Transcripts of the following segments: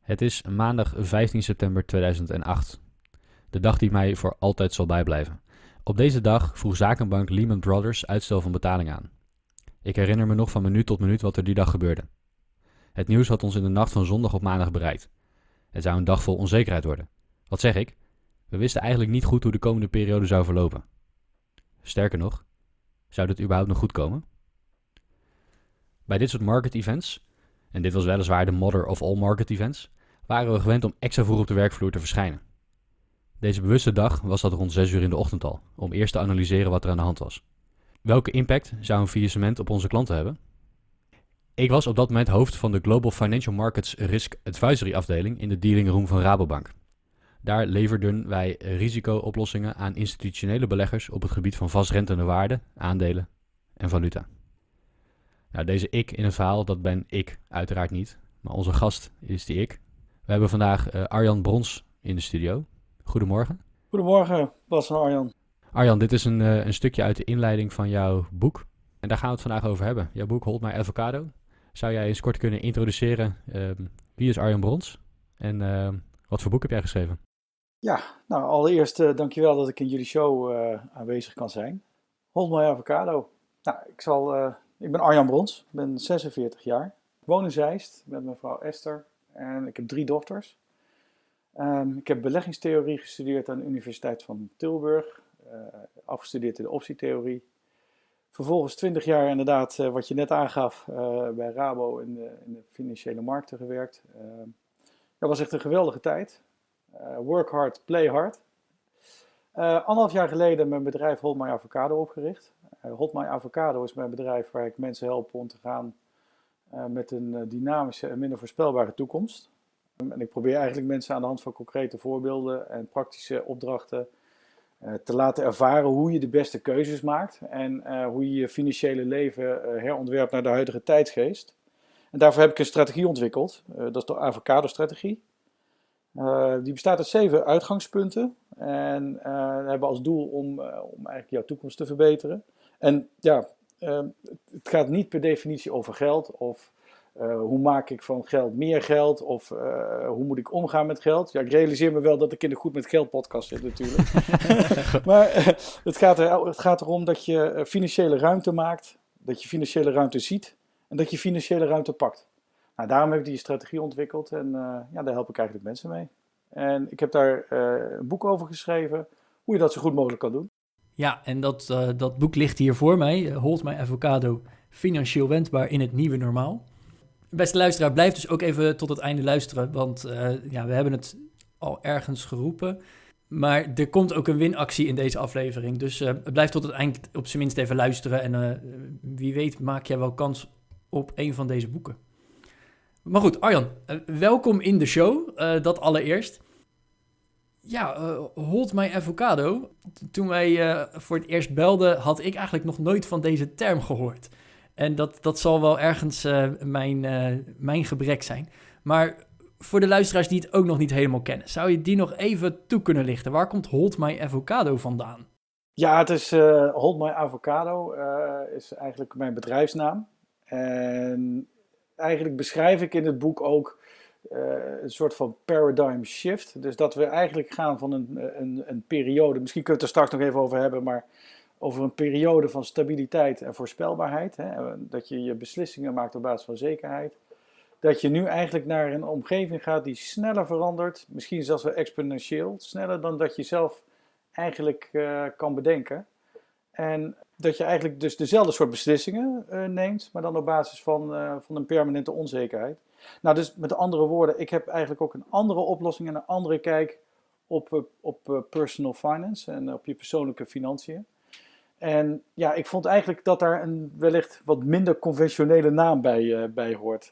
Het is maandag 15 september 2008. De dag die mij voor altijd zal bijblijven. Op deze dag vroeg zakenbank Lehman Brothers uitstel van betaling aan. Ik herinner me nog van minuut tot minuut wat er die dag gebeurde. Het nieuws had ons in de nacht van zondag op maandag bereikt. Het zou een dag vol onzekerheid worden. Wat zeg ik? We wisten eigenlijk niet goed hoe de komende periode zou verlopen. Sterker nog, zou dit überhaupt nog goed komen? Bij dit soort market events, en dit was weliswaar de mother of all market events, waren we gewend om extra vroeg op de werkvloer te verschijnen. Deze bewuste dag was dat rond 6 uur in de ochtend al, om eerst te analyseren wat er aan de hand was. Welke impact zou een faillissement op onze klanten hebben? Ik was op dat moment hoofd van de Global Financial Markets Risk Advisory afdeling in de dealing room van Rabobank. Daar leverden wij risicooplossingen aan institutionele beleggers op het gebied van vastrentende waarden, aandelen en valuta. Nou, deze ik in het verhaal, dat ben ik uiteraard niet, maar onze gast is die ik. We hebben vandaag uh, Arjan Brons in de studio. Goedemorgen. Goedemorgen, Bas en Arjan. Arjan, dit is een, uh, een stukje uit de inleiding van jouw boek. En daar gaan we het vandaag over hebben. Jouw boek Hold My Avocado. Zou jij eens kort kunnen introduceren? Uh, wie is Arjan Brons? En ehm, wat voor boek heb jij geschreven? Ja, nou allereerst uh, dankjewel dat ik in jullie show aanwezig kan zijn. Hold My Avocado. Nou, ik, zal, ik ben Arjan Brons, ben 46 jaar. Ik woon in Zeist met mijn vrouw Esther en ik heb drie dochters. Um, ik heb beleggingstheorie gestudeerd aan de Universiteit van Tilburg, afgestudeerd in de optietheorie. Vervolgens 20 jaar inderdaad, wat je net aangaf, bij Rabo in de, in de financiële markten gewerkt. Ehm, dat was echt een geweldige tijd. Uh, work hard, play hard. Uh, anderhalf jaar geleden mijn bedrijf Hold My Avocado opgericht. Hold My Avocado is mijn bedrijf waar ik mensen help om te gaan met een dynamische en minder voorspelbare toekomst. En ik probeer eigenlijk mensen aan de hand van concrete voorbeelden en praktische opdrachten te laten ervaren hoe je de beste keuzes maakt en hoe je je financiële leven herontwerpt naar de huidige tijdsgeest. En daarvoor heb ik een strategie ontwikkeld. dat is de avocado-strategie. Die bestaat uit zeven uitgangspunten. En hebben als doel om, om eigenlijk jouw toekomst te verbeteren. En ja, het gaat niet per definitie over geld of hoe maak ik van geld meer geld of hoe moet ik omgaan met geld. Ja, ik realiseer me wel dat ik in de Goed met Geld podcast zit natuurlijk. maar het, gaat er, het gaat erom dat je financiële ruimte maakt, dat je financiële ruimte ziet en dat je financiële ruimte pakt. Nou, daarom heb ik die strategie ontwikkeld en ja, daar help ik eigenlijk mensen mee. En ik heb daar een boek over geschreven, hoe je dat zo goed mogelijk kan doen. Ja, en dat, uh, dat boek ligt hier voor mij, Hold My Avocado, financieel wendbaar in het nieuwe normaal. Beste luisteraar, blijf dus ook even tot het einde luisteren, want ja, we hebben het al ergens geroepen. Maar er komt ook een winactie in deze aflevering, dus blijf tot het eind op zijn minst even luisteren. En wie weet maak jij wel kans op een van deze boeken. Maar goed, Arjan, welkom in de show. Dat allereerst. Ja, uh, hold my avocado. Toen wij voor het eerst belden, had ik eigenlijk nog nooit van deze term gehoord. En dat, dat zal wel ergens mijn, mijn gebrek zijn. Maar voor de luisteraars die het ook nog niet helemaal kennen, zou je die nog even toe kunnen lichten? Waar komt hold my avocado vandaan? Ja, het is hold my avocado is eigenlijk mijn bedrijfsnaam. En eigenlijk beschrijf ik in het boek ook een soort van paradigm shift. Dus dat we eigenlijk gaan van een, een, een periode, misschien kunnen we het er straks nog even over hebben, maar over een periode van stabiliteit en voorspelbaarheid. Hè? Dat je je beslissingen maakt op basis van zekerheid. Dat je nu eigenlijk naar een omgeving gaat die sneller verandert, misschien zelfs wel exponentieel, sneller dan dat je zelf eigenlijk uh, kan bedenken. En dat je eigenlijk dus dezelfde soort beslissingen uh, neemt, maar dan op basis van, van een permanente onzekerheid. Nou, dus met andere woorden, ik heb eigenlijk ook een andere oplossing en een andere kijk op, uh, op personal finance en op je persoonlijke financiën. En ja, ik vond eigenlijk dat daar een wellicht wat minder conventionele naam bij, bij hoort.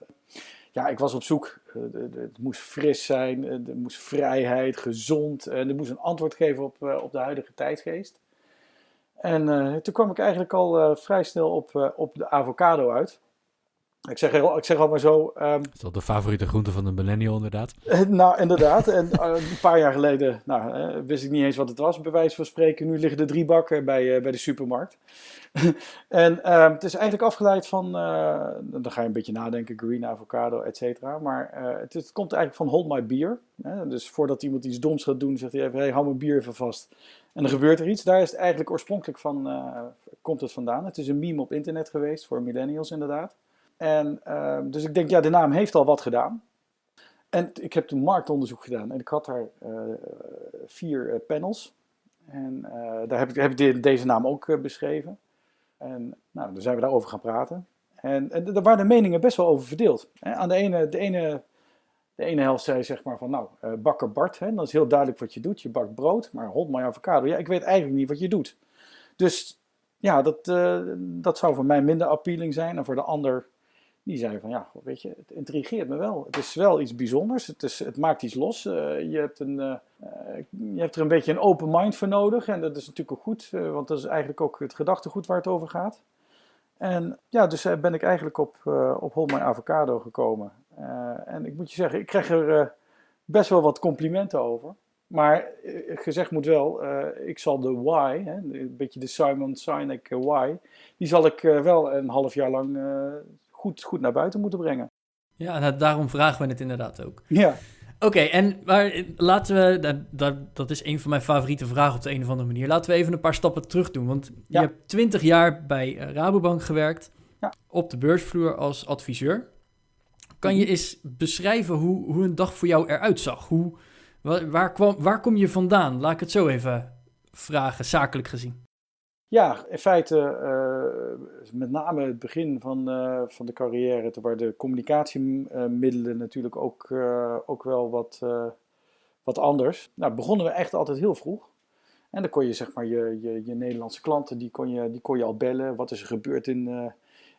ja, ik was op zoek. het moest fris zijn, er moest vrijheid, gezond. En er moest een antwoord geven op, op de huidige tijdgeest. En toen kwam ik eigenlijk al vrij snel op, op de avocado uit. Ik zeg, ik zeg al maar zo. Um, is dat de favoriete groente van de millennial, inderdaad? nou, inderdaad. En uh, een paar jaar geleden nou, uh, wist ik niet eens wat het was, bij wijze van spreken. Nu liggen er drie bakken bij, uh, bij de supermarkt. en ehm, het is eigenlijk afgeleid van. dan ga je een beetje nadenken: green avocado, et cetera. Maar het, het, komt eigenlijk van Hold My Beer. dus voordat iemand iets doms gaat doen, zegt hij even: hey, hou mijn bier even vast. En dan gebeurt er iets. Daar is het eigenlijk oorspronkelijk van. komt het vandaan. Het is een meme op internet geweest voor millennials, inderdaad. En, uh, dus ik denk, ja, de naam heeft al wat gedaan. En ik heb toen marktonderzoek gedaan en ik had daar uh, vier uh, panels. En uh, daar heb ik, heb deze naam ook beschreven. En nou, dan zijn we daarover gaan praten. En, daar waren de meningen best wel over verdeeld. Aan de ene, de ene, de ene helft zei zeg maar van, nou, bakker Bart, hè, dat is heel duidelijk wat je doet. Je bakt brood, maar hold my avocado. Ja, ik weet eigenlijk niet wat je doet. Dus ja, dat, dat zou voor mij minder appealing zijn. En voor de ander die zei van ja, weet je, het intrigeert me wel. Het is wel iets bijzonders. Het, is, het maakt iets los. Uh, je, hebt een, uh, je hebt er een beetje een open mind voor nodig. En dat is natuurlijk ook goed, uh, want dat is eigenlijk ook het gedachtegoed waar het over gaat. En ja, dus ben ik eigenlijk op, op Avocado gekomen. en ik moet je zeggen, ik krijg er best wel wat complimenten over. Maar gezegd moet wel, ik zal de why, hè, een beetje de Simon Sinek why, die zal ik wel een half jaar lang goed, goed naar buiten moeten brengen. Ja, nou, daarom vragen we het inderdaad ook. Ja. Oké, en maar laten we, dat, dat, dat is een van mijn favoriete vragen op de een of andere manier. Laten we even een paar stappen terug doen. Want je hebt twintig jaar bij eh, Rabobank gewerkt, ja. op de beursvloer als adviseur. Kan je mhm. eens beschrijven hoe, hoe een dag voor jou eruit zag? Hoe, waar, kwam, waar kom je vandaan? Laat ik het zo even vragen, zakelijk gezien. Ja, in feite uh, met name het begin van, uh, van de carrière, waar de communicatiemiddelen natuurlijk ook, uh, ook wel wat, wat anders. Nou, begonnen we echt altijd heel vroeg. En dan kon je zeg maar je, je, je Nederlandse klanten, die kon, je, die kon je al bellen. Wat is er gebeurd in,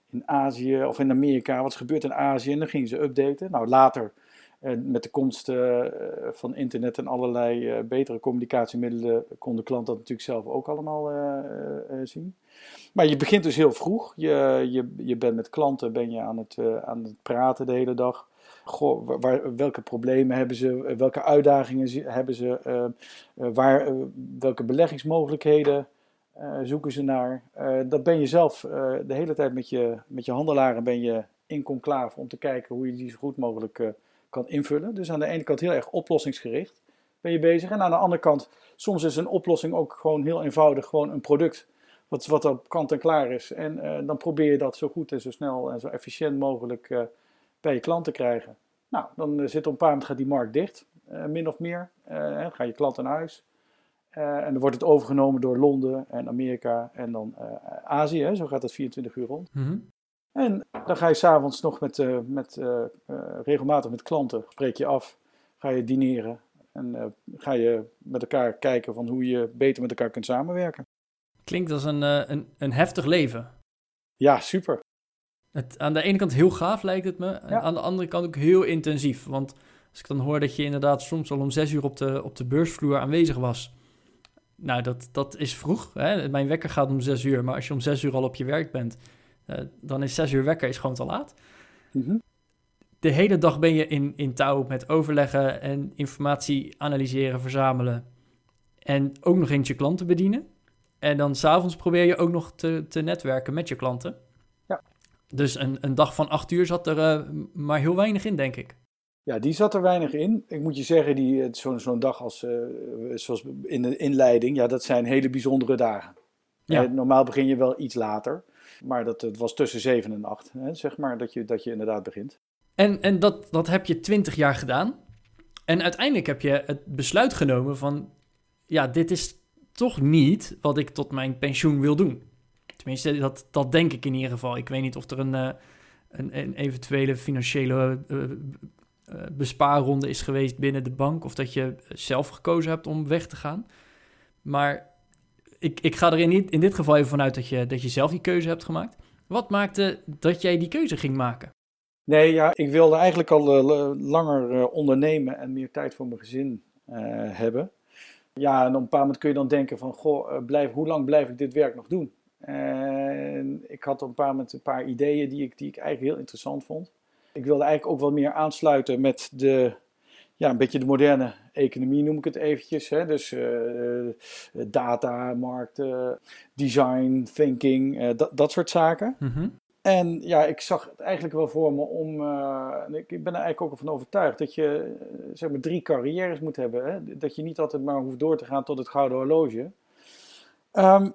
in Azië of in Amerika? Wat is gebeurd in Azië? En dan gingen ze updaten. Nou, later met de komst eh, van internet en allerlei eh, betere communicatiemiddelen kon de klant dat natuurlijk zelf ook allemaal eh, zien. Maar je begint dus heel vroeg. Je, je, je bent met klanten ben je aan, het, aan het praten de hele dag. Goh, waar, welke problemen hebben ze? Welke uitdagingen hebben ze? waar, welke beleggingsmogelijkheden zoeken ze naar? dat ben je zelf de hele tijd met je, met je handelaren ben je in conclave om te kijken hoe je die zo goed mogelijk kan invullen. Dus aan de ene kant heel erg oplossingsgericht ben je bezig. En aan de andere kant, soms is een oplossing ook gewoon heel eenvoudig, gewoon een product wat, wat op kant en klaar is. En uh, dan probeer je dat zo goed en zo snel en zo efficiënt mogelijk uh, bij je klant te krijgen. Nou, dan uh, zit op een paar gaat die markt dicht, min of meer. ga je klant naar huis. en dan wordt het overgenomen door Londen en Amerika en dan Azië. Hè. Zo gaat het 24 uur rond. Mm en dan ga je s'avonds nog met, uh, met, uh, regelmatig met klanten, spreek je af, ga je dineren en ga je met elkaar kijken van hoe je beter met elkaar kunt samenwerken. Klinkt als een, een, een heftig leven. Ja, super. Het, aan de ene kant heel gaaf lijkt het me, en aan de andere kant ook heel intensief. Want als ik dan hoor dat je inderdaad soms al om zes uur op de, op de beursvloer aanwezig was. Nou, dat, dat is vroeg. Hè? Mijn wekker gaat om zes uur, maar als je om zes uur al op je werk bent, eh, dan is zes uur wekker is gewoon te laat. Mhm. De hele dag ben je in, in touw met overleggen en informatie analyseren, verzamelen. En ook nog eens je klanten bedienen. En dan s'avonds probeer je ook nog te, te netwerken met je klanten. Ja. Dus een, een dag van acht uur zat er uh, maar heel weinig in, denk ik. Ja, die zat er weinig in. Ik moet je zeggen, die, zo'n zo'n dag als, uh, zoals in de inleiding, ja, dat zijn hele bijzondere dagen. Ja. normaal begin je wel iets later. Maar dat, het was tussen 7 en 8, hè, zeg maar, dat je, dat je inderdaad begint. En, en dat, dat heb je 20 jaar gedaan. En uiteindelijk heb je het besluit genomen van... ja, dit is toch niet wat ik tot mijn pensioen wil doen. Tenminste, dat, dat denk ik in ieder geval. Ik weet niet of er een, uh, een, een, eventuele financiële uh, uh, bespaarronde is geweest binnen de bank... of dat je zelf gekozen hebt om weg te gaan. Maar ik, ik ga er in, in dit geval even vanuit dat je, dat je zelf die keuze hebt gemaakt. Wat maakte dat jij die keuze ging maken? Nee, ja, ik wilde eigenlijk al uh, langer uh, ondernemen en meer tijd voor mijn gezin uh, hebben. Ja, en op een paar moment kun je dan denken van, goh, blijf, hoe lang blijf ik dit werk nog doen? En ik had op een paar moment een paar ideeën die ik, die ik eigenlijk heel interessant vond. Ik wilde eigenlijk ook wel meer aansluiten met de, ja, een beetje de moderne economie noem ik het eventjes. Hè? Dus data, markten, design, thinking, dat, dat soort zaken. Mm en ja, ik zag het eigenlijk wel voor me om. Uh, ik ben er eigenlijk ook van overtuigd dat je zeg maar drie carrières moet hebben. Hè? Dat je niet altijd maar hoeft door te gaan tot het gouden horloge. Um,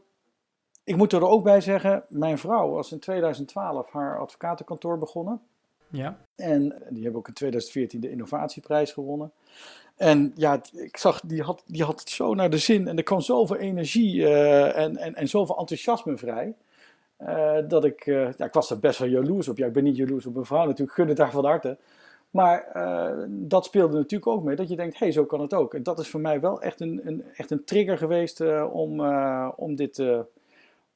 ik moet er ook bij zeggen: mijn vrouw was in 2012 haar advocatenkantoor begonnen. Ja. En die hebben ook in 2014 de innovatieprijs gewonnen. En ja, ik zag, die had, die had het zo naar de zin. En er kwam zoveel energie uh, en, en, en zoveel enthousiasme vrij. Uh, dat ik, uh, ja, ik was er best wel jaloers op. Ja, ik ben niet jaloers op mijn vrouw natuurlijk, gun het daar van harte. Maar dat speelde natuurlijk ook mee, dat je denkt, hé, hey, zo kan het ook. En dat is voor mij wel echt een, een echt een trigger geweest om, om, dit,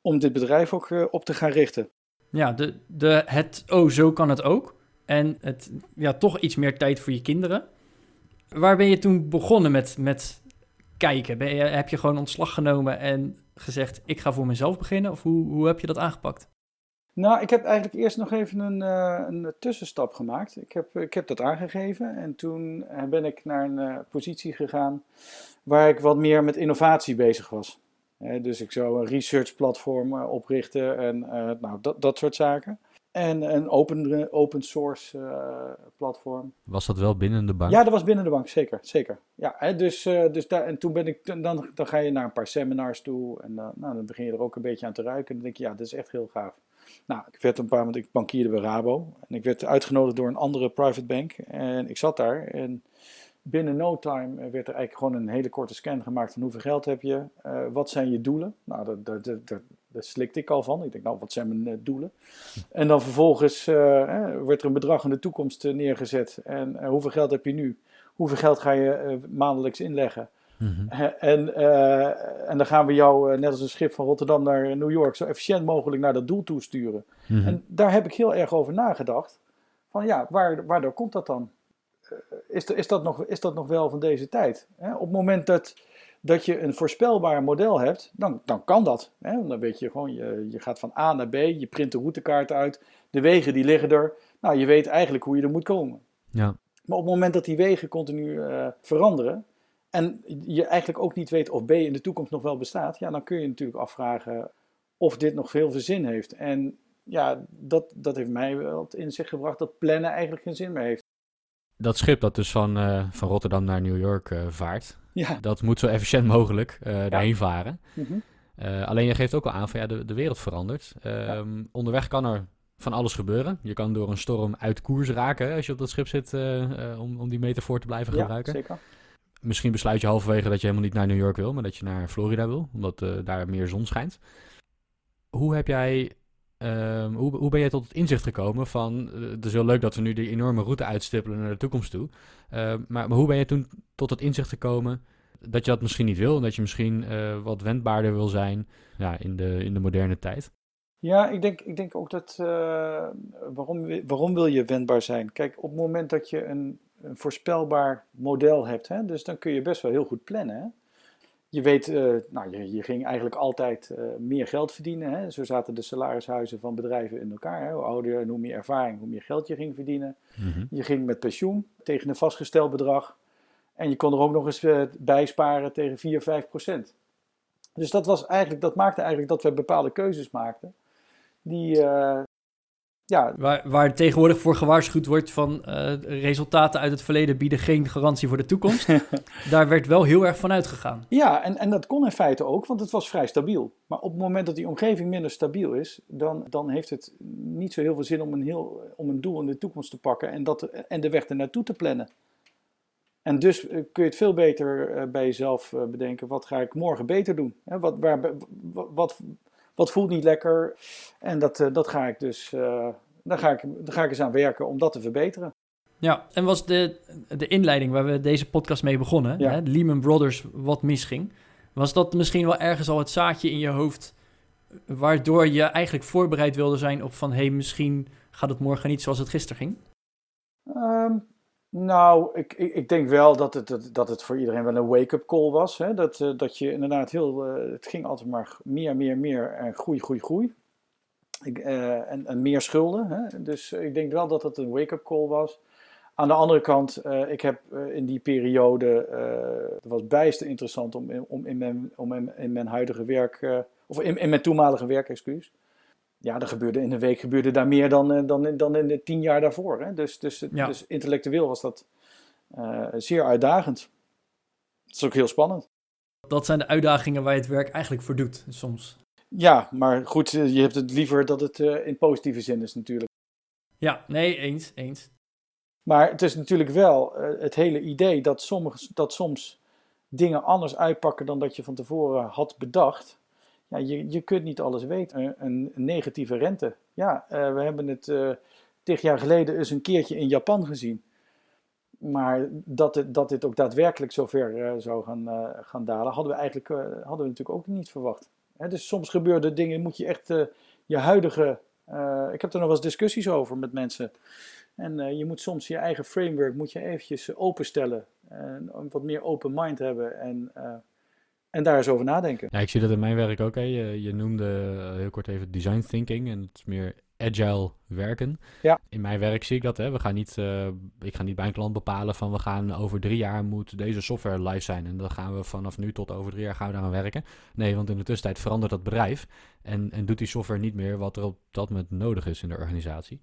om dit bedrijf ook op te gaan richten. Ja, de, de, het, oh, zo kan het ook. En het, ja, toch iets meer tijd voor je kinderen. Waar ben je toen begonnen met, met kijken? Ben je, heb je gewoon ontslag genomen en gezegd, ik ga voor mezelf beginnen? Of hoe, hoe heb je dat aangepakt? Nou, ik heb eigenlijk eerst nog even een, uh, een tussenstap gemaakt. Ik heb, ik heb dat aangegeven en toen eh, ben ik naar een uh, positie gegaan waar ik wat meer met innovatie bezig was. dus ik zou een research platform oprichten en nou, dat, dat soort zaken. En een open, open source uh, platform. Was dat wel binnen de bank? Ja, dat was binnen de bank, zeker. zeker. Ja, hè, dus, uh, dus daar, en toen ben ik, dan, dan ga je naar een paar seminars toe. En dan, nou, dan begin je er ook een beetje aan te ruiken. En dan denk je, ja, dit is echt heel gaaf. Nou, ik werd een paar, want ik bankierde bij Rabo. En ik werd uitgenodigd door een andere private bank. En ik zat daar. En binnen no time werd er eigenlijk gewoon een hele korte scan gemaakt van hoeveel geld heb je, uh, wat zijn je doelen. Nou, dat, dat, slikte ik al van. Ik denk, nou, wat zijn mijn uh, doelen? En dan vervolgens uh, werd er een bedrag in de toekomst neergezet. En hoeveel geld heb je nu? Hoeveel geld ga je maandelijks inleggen? Mm -hmm. en, en dan gaan we jou, net als een schip van Rotterdam naar New York, zo efficiënt mogelijk naar dat doel toesturen. Mm -hmm. En daar heb ik heel erg over nagedacht. Van ja, waar, waardoor komt dat dan? Is, is, dat nog, is dat nog wel van deze tijd? Hè? Op het moment dat, dat je een voorspelbaar model hebt, dan, dan kan dat. Hè? Dan weet je gewoon, je, je gaat van A naar B, je print de routekaart uit, de wegen die liggen er. Nou, je weet eigenlijk hoe je er moet komen. Ja. Maar op het moment dat die wegen continu uh, veranderen en je eigenlijk ook niet weet of B in de toekomst nog wel bestaat, ja, dan kun je natuurlijk afvragen of dit nog veel zin heeft. En ja, dat, dat heeft mij wel het inzicht gebracht dat plannen eigenlijk geen zin meer heeft dat schip dat dus van, uh, van Rotterdam naar New York uh, vaart, ja. dat moet zo efficiënt mogelijk uh, ja. daarheen varen. Mm -hmm. alleen je geeft ook al aan van ja, de, de wereld verandert. Ja. Onderweg kan er van alles gebeuren. Je kan door een storm uit koers raken als je op dat schip zit, om, om die metafoor te blijven gebruiken. Zeker. Misschien besluit je halverwege dat je helemaal niet naar New York wil, maar dat je naar Florida wil, omdat daar meer zon schijnt. Hoe heb jij Um, hoe, hoe ben jij tot het inzicht gekomen van, uh, het is heel leuk dat we nu die enorme route uitstippelen naar de toekomst toe, uh, maar, hoe ben je toen tot het inzicht gekomen dat je dat misschien niet wil en dat je misschien uh, wat wendbaarder wil zijn ja, in, de, in de moderne tijd? Ja, ik denk, ik denk ook dat, waarom, waarom wil je wendbaar zijn? Kijk, op het moment dat je een, een voorspelbaar model hebt, hè, dus dan kun je best wel heel goed plannen. Hè? Je weet, uh, nou, je, je, ging eigenlijk altijd uh, meer geld verdienen. Hè? Zo zaten de salarishuizen van bedrijven in elkaar. Hè? Hoe ouder en hoe meer ervaring, hoe meer geld je ging verdienen. Mm -hmm. Je ging met pensioen tegen een vastgesteld bedrag. En je kon er ook nog eens uh, bij sparen tegen 4, 5 procent. Dus dat, was eigenlijk, dat maakte eigenlijk dat we bepaalde keuzes maakten. Die, ja. Waar, waar tegenwoordig voor gewaarschuwd wordt van uh, resultaten uit het verleden bieden geen garantie voor de toekomst. Daar werd wel heel erg van uitgegaan. Ja, en, en dat kon in feite ook, want het was vrij stabiel. Maar op het moment dat die omgeving minder stabiel is, dan, dan heeft het niet zo heel veel zin om een, heel, om een doel in de toekomst te pakken en, dat, en de weg ernaartoe te plannen. En dus kun je het veel beter bij jezelf bedenken, wat ga ik morgen beter doen? Wat, waar, wat, wat voelt niet lekker. En dat, uh, dat ga ik dus, uh, daar, ga ik, daar ga ik eens aan werken om dat te verbeteren. Ja, en was de, de inleiding waar we deze podcast mee begonnen, ja. hè, Lehman Brothers, wat misging, was dat misschien wel ergens al het zaadje in je hoofd, waardoor je eigenlijk voorbereid wilde zijn op van, hé, hey, misschien gaat het morgen niet zoals het gisteren ging? Ehm, nou, ik, ik, ik, denk wel dat het, dat het voor iedereen wel een wake-up call was. Hè? Dat, uh, dat je inderdaad heel. Uh, het ging altijd maar meer, meer, meer en groei, groei, groei. Ik, uh, en, en, meer schulden. Hè? Dus ik denk wel dat het een wake-up call was. Aan de andere kant, ik heb in die periode. het was bijster interessant om, om, in, mijn, om in, in mijn huidige werk. of in, in mijn toenmalige werk, excuus ja, er gebeurde in een week gebeurde daar meer dan, eh, dan, dan in de tien jaar daarvoor. Hè? Dus, dus, dus intellectueel was dat uh, zeer uitdagend. Het is ook heel spannend. Dat zijn de uitdagingen waar je het werk eigenlijk voor doet, soms. Ja, maar goed, eh, je hebt het liever dat het uh, in positieve zin is natuurlijk. Ja, nee, eens, eens. Maar het is natuurlijk wel uh, het hele idee dat, sommige, dat soms dingen anders uitpakken dan dat je van tevoren had bedacht ja, je, je kunt niet alles weten. Een, een negatieve rente. Ja, uh, we hebben het uh, jaar geleden eens een keertje in Japan gezien. Maar dat, dat dit ook daadwerkelijk zover zou gaan, gaan dalen, hadden we eigenlijk hadden we natuurlijk ook niet verwacht. Hè, dus soms gebeuren dingen, moet je echt je huidige. ik heb er nog wel eens discussies over met mensen. En je moet soms je eigen framework moet je eventjes openstellen. En wat meer open mind hebben. En en daar eens over nadenken. Ja, ik zie dat in mijn werk ook. Hè. Je, je noemde eh, heel kort even design thinking en het is meer agile werken. Ja. In mijn werk zie ik dat. Hè. We gaan niet, uh, ik ga niet bij een klant bepalen van we gaan over drie jaar moet deze software live zijn. En dan gaan we vanaf nu tot over drie jaar gaan we daaraan werken. Nee, want in de tussentijd verandert dat bedrijf. En, en doet die software niet meer wat er op dat moment nodig is in de organisatie.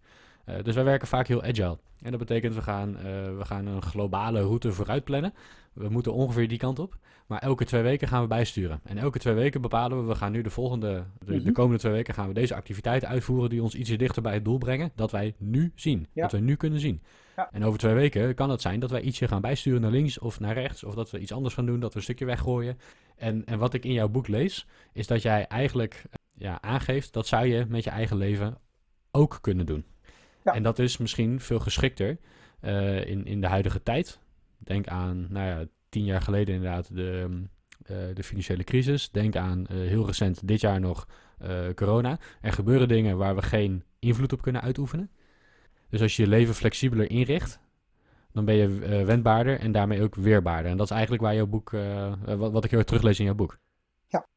Uh, dus wij werken vaak heel agile. En dat betekent we gaan, uh, we gaan een globale route vooruit plannen. We moeten ongeveer die kant op. Maar elke twee weken gaan we bijsturen. En elke twee weken bepalen we, we gaan nu de volgende, de, de mhm. komende twee weken gaan we deze activiteiten uitvoeren die ons ietsje dichter bij het doel brengen. Dat wij nu zien. Dat wij nu kunnen zien. Ja. En over twee weken kan het zijn dat wij ietsje gaan bijsturen naar links of naar rechts. Of dat we iets anders gaan doen, dat we een stukje weggooien. En, en wat ik in jouw boek lees, is dat jij eigenlijk ja, aangeeft dat zou je met je eigen leven ook kunnen doen. Ja. En dat is misschien veel geschikter uh, in, in de huidige tijd. Denk aan, nou ja, tien jaar geleden inderdaad de, uh, de financiële crisis. Denk aan uh, heel recent dit jaar nog corona. Er gebeuren dingen waar we geen invloed op kunnen uitoefenen. Dus als je je leven flexibeler inricht, dan ben je wendbaarder en daarmee ook weerbaarder. En dat is eigenlijk waar jouw boek, wat, wat ik heel erg teruglees in jouw boek. Ja.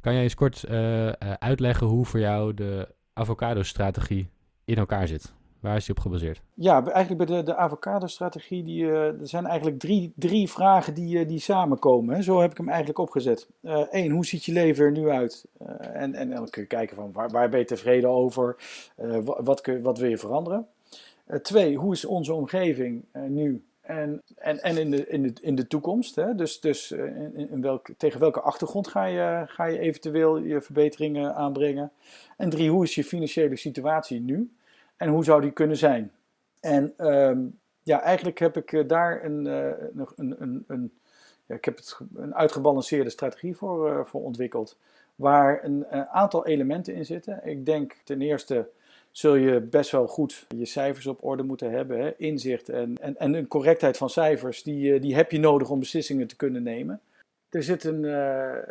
Kan jij eens kort uitleggen hoe voor jou de avocado-strategie in elkaar zit? Waar is die op gebaseerd? Ja, eigenlijk bij de, de avocado-strategie, die, uh, er zijn eigenlijk drie, drie vragen die, uh, die samenkomen. Hè. Zo heb ik hem eigenlijk opgezet. Eén, uh, hoe ziet je leven er nu uit? en, en dan kun kijken van waar, waar ben je tevreden over? wat, kun, wat wil je veranderen? twee, hoe is onze omgeving nu en, en, en in, de, in, de, in de toekomst? Hè? Dus, dus in welk, tegen welke achtergrond ga je, ga je eventueel je verbeteringen aanbrengen? En drie, hoe is je financiële situatie nu? En hoe zou die kunnen zijn? En um, ja, eigenlijk heb ik uh, daar een, uh, een, een, een, ja, ik heb het, een uitgebalanceerde strategie voor, uh, voor ontwikkeld. Waar een, aantal elementen in zitten. Ik denk ten eerste zul je best wel goed je cijfers op orde moeten hebben. Hè? Inzicht en, en, en een correctheid van cijfers, die, die heb je nodig om beslissingen te kunnen nemen. Er zit een,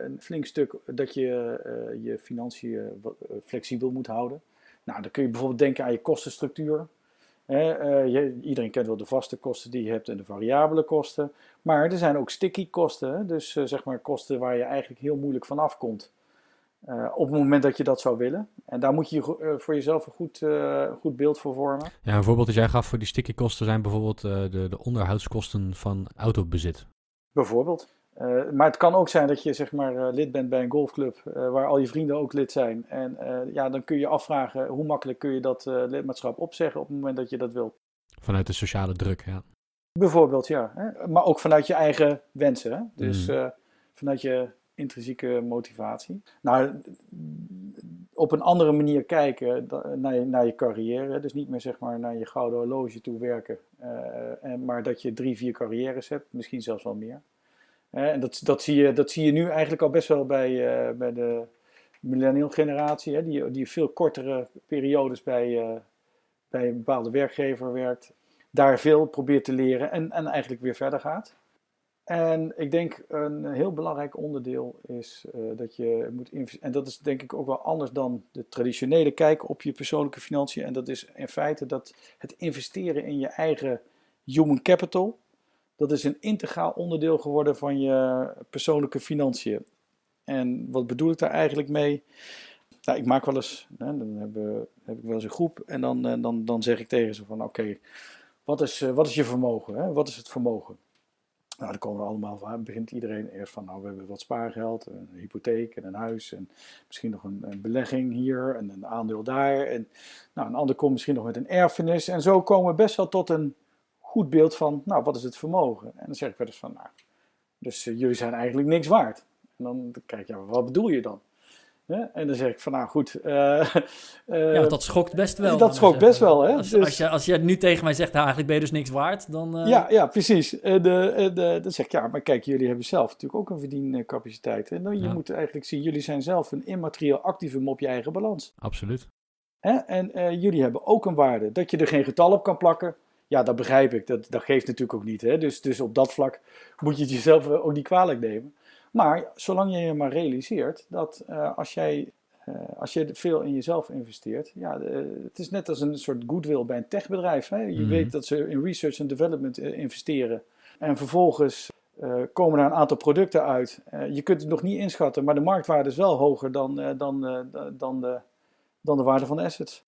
een flink stuk dat je je financiën flexibel moet houden. Nou, dan kun je bijvoorbeeld denken aan je kostenstructuur. Uh, je, iedereen kent wel de vaste kosten die je hebt en de variabele kosten. Maar er zijn ook sticky kosten, dus uh, zeg maar kosten waar je eigenlijk heel moeilijk van afkomt. Uh, op het moment dat je dat zou willen. En daar moet je voor jezelf een goed, goed beeld voor vormen. Ja, een voorbeeld dat jij gaf voor die sticky kosten zijn bijvoorbeeld de, de onderhoudskosten van autobezit. Bijvoorbeeld. Uh, maar het kan ook zijn dat je zeg maar, uh, lid bent bij een golfclub uh, waar al je vrienden ook lid zijn. En ja, dan kun je afvragen hoe makkelijk kun je dat lidmaatschap opzeggen op het moment dat je dat wilt. Vanuit de sociale druk, ja. Bijvoorbeeld, ja. Hè? Maar ook vanuit je eigen wensen. Hè? Dus mm. vanuit je intrinsieke motivatie. Nou, op een andere manier kijken naar je, naar je carrière. Dus niet meer zeg maar naar je gouden horloge toe werken. en, maar dat je drie, vier carrières hebt. Misschien zelfs wel meer. En dat, dat, zie je, dat zie je nu eigenlijk al best wel bij, bij de millennial generatie, hè, die, die veel kortere periodes bij, uh, bij een bepaalde werkgever werkt, daar veel probeert te leren en, en eigenlijk weer verder gaat. En ik denk een heel belangrijk onderdeel is uh, dat je moet investeren. En dat is denk ik ook wel anders dan de traditionele kijk op je persoonlijke financiën. En dat is in feite dat het investeren in je eigen human capital. Dat is een integraal onderdeel geworden van je persoonlijke financiën. En wat bedoel ik daar eigenlijk mee? Nou, ik maak wel eens, hè, dan heb, heb, ik wel eens een groep en dan, eh, dan, dan zeg ik tegen ze van oké, wat, is, eh, wat is je vermogen? Hè? Wat is het vermogen? Nou, dan komen we allemaal van, begint iedereen eerst van, nou, we hebben wat spaargeld, een hypotheek en een huis en misschien nog een, belegging hier en een aandeel daar. En nou, een ander komt misschien nog met een erfenis. En zo komen we best wel tot een goed beeld van, nou, wat is het vermogen? En dan zeg ik wel eens van, nou, dus uh, jullie zijn eigenlijk niks waard. En dan kijk je, ja, wat bedoel je dan? En dan zeg ik van nou goed. Uh, uh, ja, dat schokt best wel. Dat schokt best wel. Hè? Als, dus, als, je, als je nu tegen mij zegt, nou, eigenlijk ben je dus niks waard, dan. Uh... Ja, ja, precies. De, de, dan zeg ik ja, maar kijk, jullie hebben zelf natuurlijk ook een verdiencapaciteit. En dan, je moet eigenlijk zien, jullie zijn zelf een immaterieel activum op je eigen balans. Absoluut. Hè? En jullie hebben ook een waarde. Dat je er geen getal op kan plakken, ja, dat begrijp ik. Dat, dat geeft natuurlijk ook niet. Hè? Dus, dus op dat vlak moet je het jezelf ook niet kwalijk nemen. Maar zolang je je maar realiseert dat uh, als jij uh, als je veel in jezelf investeert, ja, het is net als een soort goodwill bij een techbedrijf. Hè? Je mm. weet dat ze in research en development investeren. En vervolgens komen er een aantal producten uit. je kunt het nog niet inschatten, maar de marktwaarde is wel hoger dan, dan, dan, de, dan de waarde van de assets.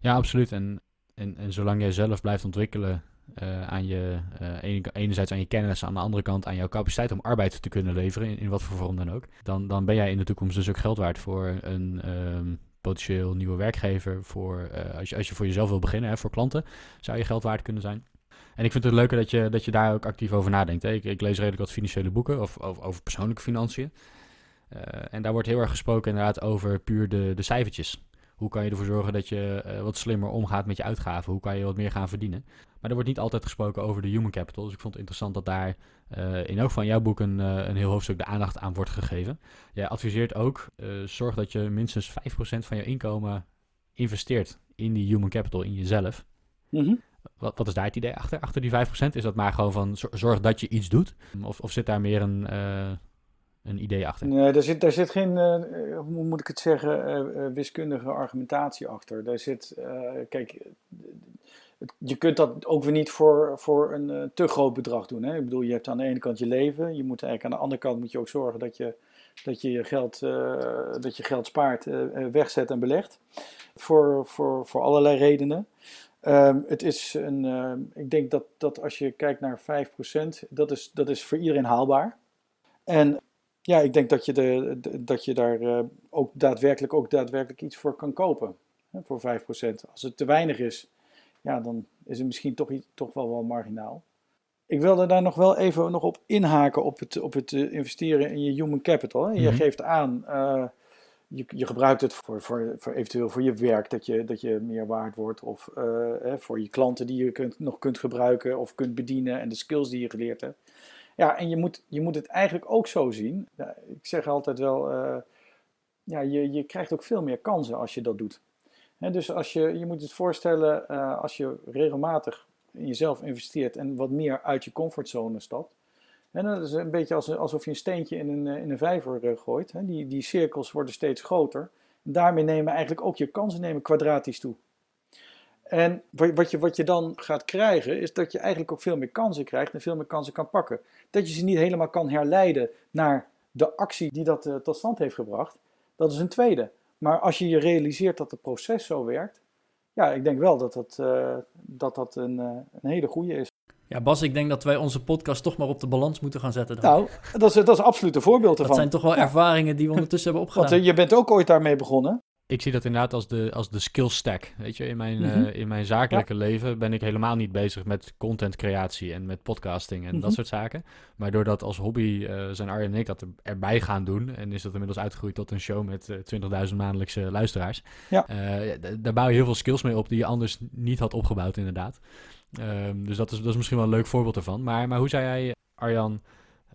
Ja, absoluut. En, en, en zolang jij zelf blijft ontwikkelen uh, aan je, uh, enerzijds aan je kennis, aan de andere kant aan jouw capaciteit om arbeid te kunnen leveren, in, in wat voor vorm dan ook, dan, dan ben jij in de toekomst dus ook geld waard voor een um, potentieel nieuwe werkgever. Voor, uh, als, je, als je voor jezelf wil beginnen, hè, voor klanten, zou je geld waard kunnen zijn. En ik vind het leuker dat je, dat je daar ook actief over nadenkt. Hè. Ik, ik lees redelijk wat financiële boeken of, over, over persoonlijke financiën. en daar wordt heel erg gesproken inderdaad over puur de, de cijfertjes. Hoe kan je ervoor zorgen dat je uh, wat slimmer omgaat met je uitgaven? Hoe kan je wat meer gaan verdienen? Maar er wordt niet altijd gesproken over de human capital. Dus ik vond het interessant dat daar uh, in elk van jouw boek een, uh, een heel hoofdstuk de aandacht aan wordt gegeven. Jij adviseert ook, zorg dat je minstens 5% van je inkomen investeert in die human capital, in jezelf. Mm wat, wat, is daar het idee achter, achter die 5%? Is dat maar gewoon van zorg dat je iets doet? Of, of zit daar meer een, een idee achter? Nee, daar zit, zit geen, uh, hoe moet ik het zeggen, uh, wiskundige argumentatie achter. Daar zit, kijk, je kunt dat ook weer niet voor, voor een te groot bedrag doen. Hè? Ik bedoel, je hebt aan de ene kant je leven, je moet eigenlijk aan de andere kant moet je ook zorgen dat je dat je, geld, dat je geld spaart, wegzet en belegt. Voor, voor, voor allerlei redenen. Um, het is een, ik denk dat, dat als je kijkt naar 5%, dat is, dat is voor iedereen haalbaar. En ja, ik denk dat je, de, dat je daar uh, ook daadwerkelijk, ook daadwerkelijk iets voor kan kopen. Hè, voor 5%. Als het te weinig is, ja, dan is het misschien toch, toch wel wel marginaal. Ik wilde daar nog wel even nog op inhaken op het, op het uh, investeren in je human capital. Hè. Je mm -hmm. geeft aan, uh, je, je gebruikt het voor, voor, voor eventueel voor je werk, dat je, dat je meer waard wordt. Of voor je klanten die je kunt, nog kunt gebruiken of kunt bedienen en de skills die je geleerd hebt. Ja, en je moet, je moet het eigenlijk ook zo zien. Ik zeg altijd wel, uh, ja, je, je krijgt ook veel meer kansen als je dat doet. Dus als je, je moet het voorstellen, uh, als je regelmatig in jezelf investeert en wat meer uit je comfortzone stapt. En dat is een beetje als, alsof je een steentje in een, in een vijver gooit. Die, die cirkels worden steeds groter. Daarmee nemen eigenlijk ook je kansen nemen kwadratisch toe. En wat je, wat je dan gaat krijgen, is dat je eigenlijk ook veel meer kansen krijgt en veel meer kansen kan pakken. Dat je ze niet helemaal kan herleiden naar de actie die dat uh, tot stand heeft gebracht, dat is een tweede. Maar als je je realiseert dat het proces zo werkt, ja, ik denk wel dat dat, uh, dat, dat een, uh, een hele goede is. Ja, Bas, ik denk dat wij onze podcast toch maar op de balans moeten gaan zetten. Dan. Nou, dat is, dat is absoluut een voorbeeld ervan. Dat zijn toch wel ervaringen die we ondertussen hebben opgedaan. Want je bent ook ooit daarmee begonnen ik zie dat inderdaad als de, als de skill stack. Weet je, in mijn, mm -hmm. uh, in mijn zakelijke ja. leven ben ik helemaal niet bezig met contentcreatie en met podcasting en mm -hmm. dat soort zaken. Maar doordat als hobby uh, zijn Arjen en ik dat er, erbij gaan doen, en is dat inmiddels uitgegroeid tot een show met uh, 20.000 maandelijkse luisteraars. Ja. daar bouw je heel veel skills mee op die je anders niet had opgebouwd, inderdaad. Um, dus dat is, dat is misschien wel een leuk voorbeeld ervan. Maar, maar hoe zou jij, Arjan,